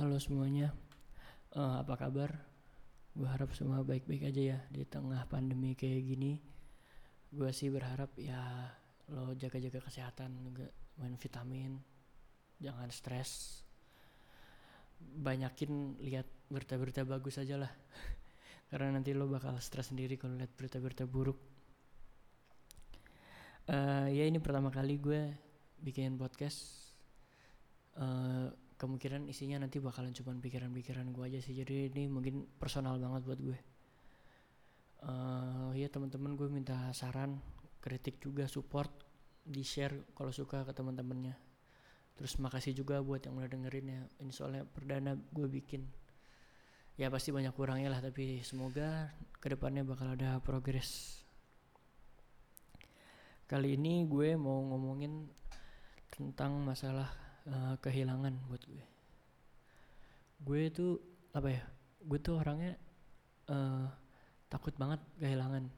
Halo semuanya, Eh, apa kabar? Gue harap semua baik-baik aja ya di tengah pandemi kayak gini. Gue sih berharap ya lo jaga-jaga kesehatan juga, main vitamin, jangan stres. Banyakin lihat berita-berita bagus aja lah, karena nanti lo bakal stres sendiri kalau lihat berita-berita buruk. Eh, ya ini pertama kali gue bikin podcast. Eh, kemungkinan isinya nanti bakalan cuman pikiran-pikiran gue aja sih. Jadi ini mungkin personal banget buat gue. Uh, ya teman-teman gue minta saran kritik juga support di share kalau suka ke teman-temannya. Terus makasih juga buat yang udah dengerin ya. Ini soalnya perdana gue bikin. Ya pasti banyak kurangnya lah tapi semoga ke depannya bakal ada progres. Kali ini gue mau ngomongin tentang masalah uh, kehilangan buat gue. Gue tuh apa ya gue tuh orangnya uh, takut banget kehilangan.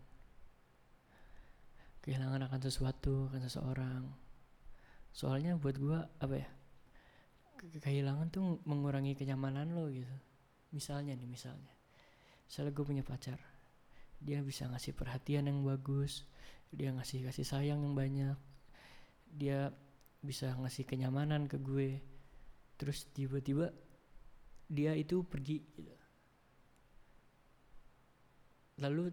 Kehilangan akan sesuatu akan seseorang. Soalnya buat gue apa ya ke kehilangan tuh mengurangi kenyamanan lo gitu. Misalnya nih misalnya. Misalnya gue punya pacar. Dia bisa ngasih perhatian yang bagus. Dia ngasih kasih sayang yang banyak. Dia bisa ngasih kenyamanan ke gue. Terus tiba-tiba dia itu pergi gitu. lalu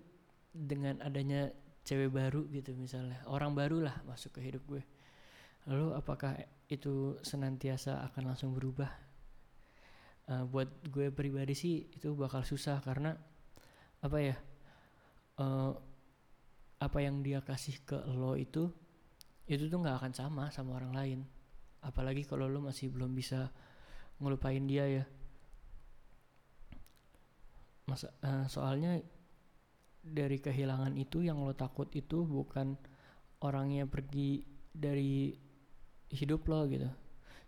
dengan adanya cewek baru gitu misalnya orang baru lah masuk ke hidup gue. Lalu apakah itu senantiasa akan langsung berubah? Uh, buat gue pribadi sih itu bakal susah karena apa ya uh, apa yang dia kasih ke lo itu itu tuh nggak akan sama sama orang lain. Apalagi kalau lo masih belum bisa ngelupain dia ya. Masa uh, soalnya dari kehilangan itu yang lo takut itu bukan orangnya pergi dari hidup lo gitu.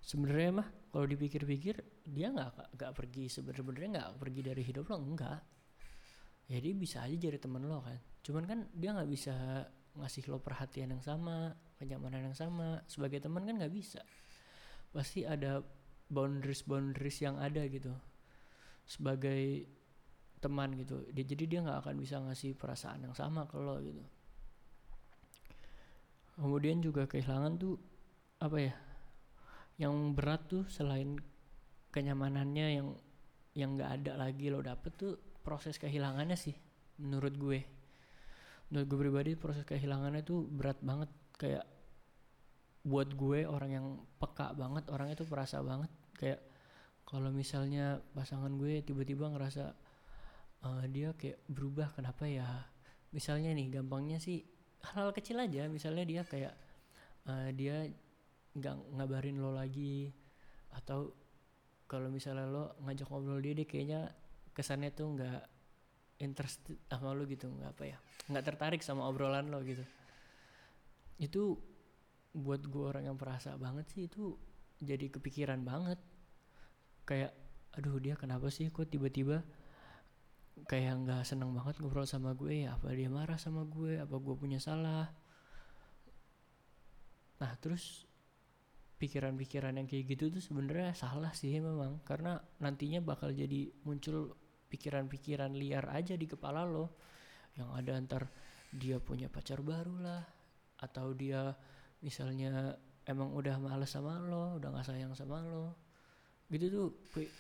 Sebenarnya mah kalau dipikir-pikir dia nggak nggak pergi sebenarnya nggak pergi dari hidup lo enggak dia bisa aja jadi temen lo kan. Cuman kan dia nggak bisa ngasih lo perhatian yang sama kenyamanan yang sama. Sebagai teman kan nggak bisa. Pasti ada boundaries boundaries yang ada gitu. Sebagai teman gitu. Dia jadi dia nggak akan bisa ngasih perasaan yang sama ke lo gitu. Kemudian juga kehilangan tuh apa ya yang berat tuh selain kenyamanannya yang yang nggak ada lagi lo dapet tuh proses kehilangannya sih menurut gue. Menurut gue pribadi proses kehilangannya tuh berat banget. Kayak buat gue orang yang peka banget orang itu perasa banget. Kayak kalau misalnya pasangan gue tiba-tiba ngerasa uh, dia kayak berubah kenapa ya? Misalnya nih gampangnya sih hal-hal kecil aja. Misalnya dia kayak uh, dia nggak ngabarin lo lagi atau kalau misalnya lo ngajak ngobrol dia dia kayaknya kesannya tuh nggak interest sama lo gitu nggak apa ya nggak tertarik sama obrolan lo gitu. Itu buat gue orang yang perasa banget sih itu jadi kepikiran banget. Kayak aduh dia kenapa sih kok tiba-tiba kayak nggak seneng banget ngobrol sama gue? Ya apa dia marah sama gue? Apa gue punya salah? Nah terus pikiran-pikiran yang kayak gitu tuh sebenarnya salah sih memang karena nantinya bakal jadi muncul pikiran-pikiran liar aja di kepala lo. Yang ada antar dia punya pacar baru lah atau dia misalnya emang udah males sama lo udah nggak sayang sama lo gitu tuh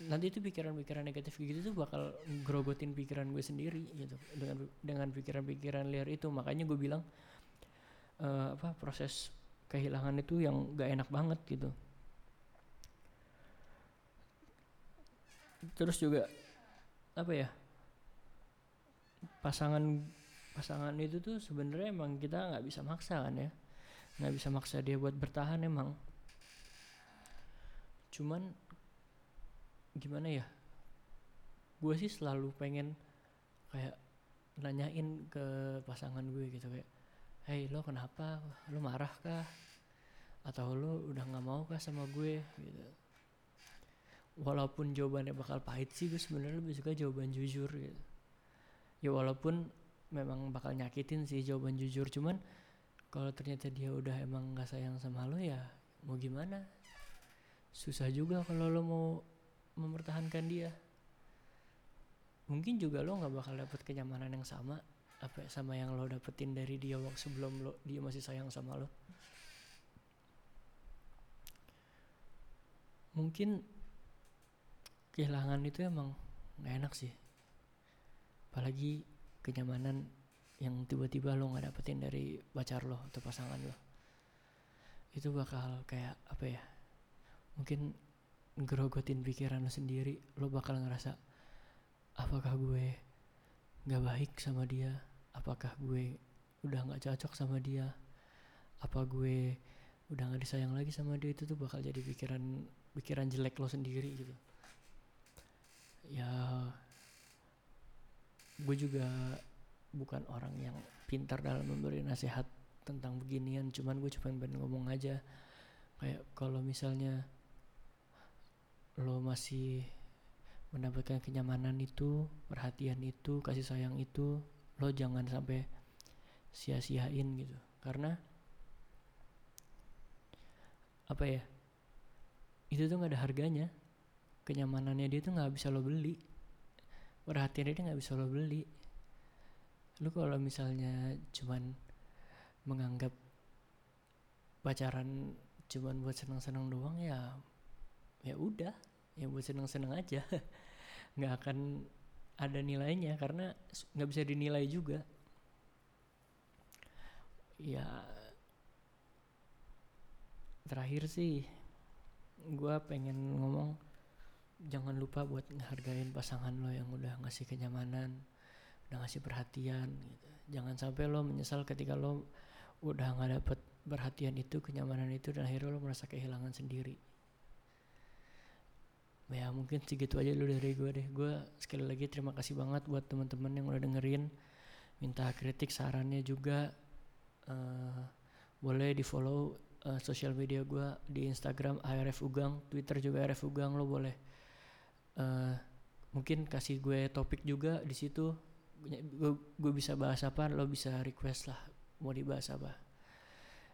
nanti tuh pikiran-pikiran negatif gitu tuh bakal grogotin pikiran gue sendiri gitu. Dengan dengan pikiran-pikiran liar itu makanya gue bilang uh, apa proses kehilangan itu yang gak enak banget gitu. Terus juga apa ya pasangan pasangan itu tuh sebenarnya emang kita nggak bisa maksa kan ya nggak bisa maksa dia buat bertahan emang. Cuman gimana ya? Gue sih selalu pengen kayak nanyain ke pasangan gue gitu kayak hey lo kenapa? Lo marah kah? Atau lo udah nggak mau kah sama gue? Gitu. Walaupun jawabannya bakal pahit sih gue sebenarnya lebih suka jawaban jujur gitu. Ya walaupun memang bakal nyakitin sih jawaban jujur cuman kalau ternyata dia udah emang nggak sayang sama lo ya mau gimana? Susah juga kalau lo mau mempertahankan dia. Mungkin juga lo nggak bakal dapet kenyamanan yang sama apa sama yang lo dapetin dari dia waktu sebelum lo dia masih sayang sama lo. Mungkin kehilangan itu emang nggak enak sih. Apalagi kenyamanan yang tiba-tiba lo nggak dapetin dari pacar lo atau pasangan lo. Itu bakal kayak apa ya mungkin ngerogotin pikiran lo sendiri. Lo bakal ngerasa apakah gue nggak baik sama dia? Apakah gue udah nggak cocok sama dia? Apa gue udah nggak disayang lagi sama dia? Itu tuh bakal jadi pikiran pikiran jelek lo sendiri gitu. Ya gue juga bukan orang yang pintar dalam memberi nasihat tentang beginian cuman gue cuma pengen ngomong aja. Kayak kalau misalnya lo masih mendapatkan kenyamanan itu perhatian itu kasih sayang itu lo jangan sampai sia-siain gitu. Karena apa ya itu tuh nggak ada harganya. Kenyamanannya dia tuh nggak bisa lo beli. Perhatian dia nggak bisa lo beli lu kalau misalnya cuman menganggap pacaran cuman buat senang-senang doang ya ya udah ya buat senang-senang aja. Nggak akan ada nilainya karena nggak bisa dinilai juga. Ya terakhir sih gue pengen ngomong jangan lupa buat ngehargain pasangan lo yang udah ngasih kenyamanan udah ngasih perhatian gitu. Jangan sampai lo menyesal ketika lo udah nggak dapet perhatian itu kenyamanan itu dan akhirnya lo merasa kehilangan sendiri. Ya mungkin segitu aja dulu dari gue deh. Gue sekali lagi terima kasih banget buat teman-teman yang udah dengerin. Minta kritik sarannya juga uh, boleh di follow uh, sosial media gue di Instagram ARF Ugang. Twitter juga ARF Ugang lo boleh uh, mungkin kasih gue topik juga di situ gue bisa bahas apa lo bisa request lah mau dibahas apa.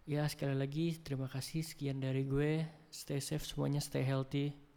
Ya sekali lagi terima kasih sekian dari gue. Stay safe semuanya stay healthy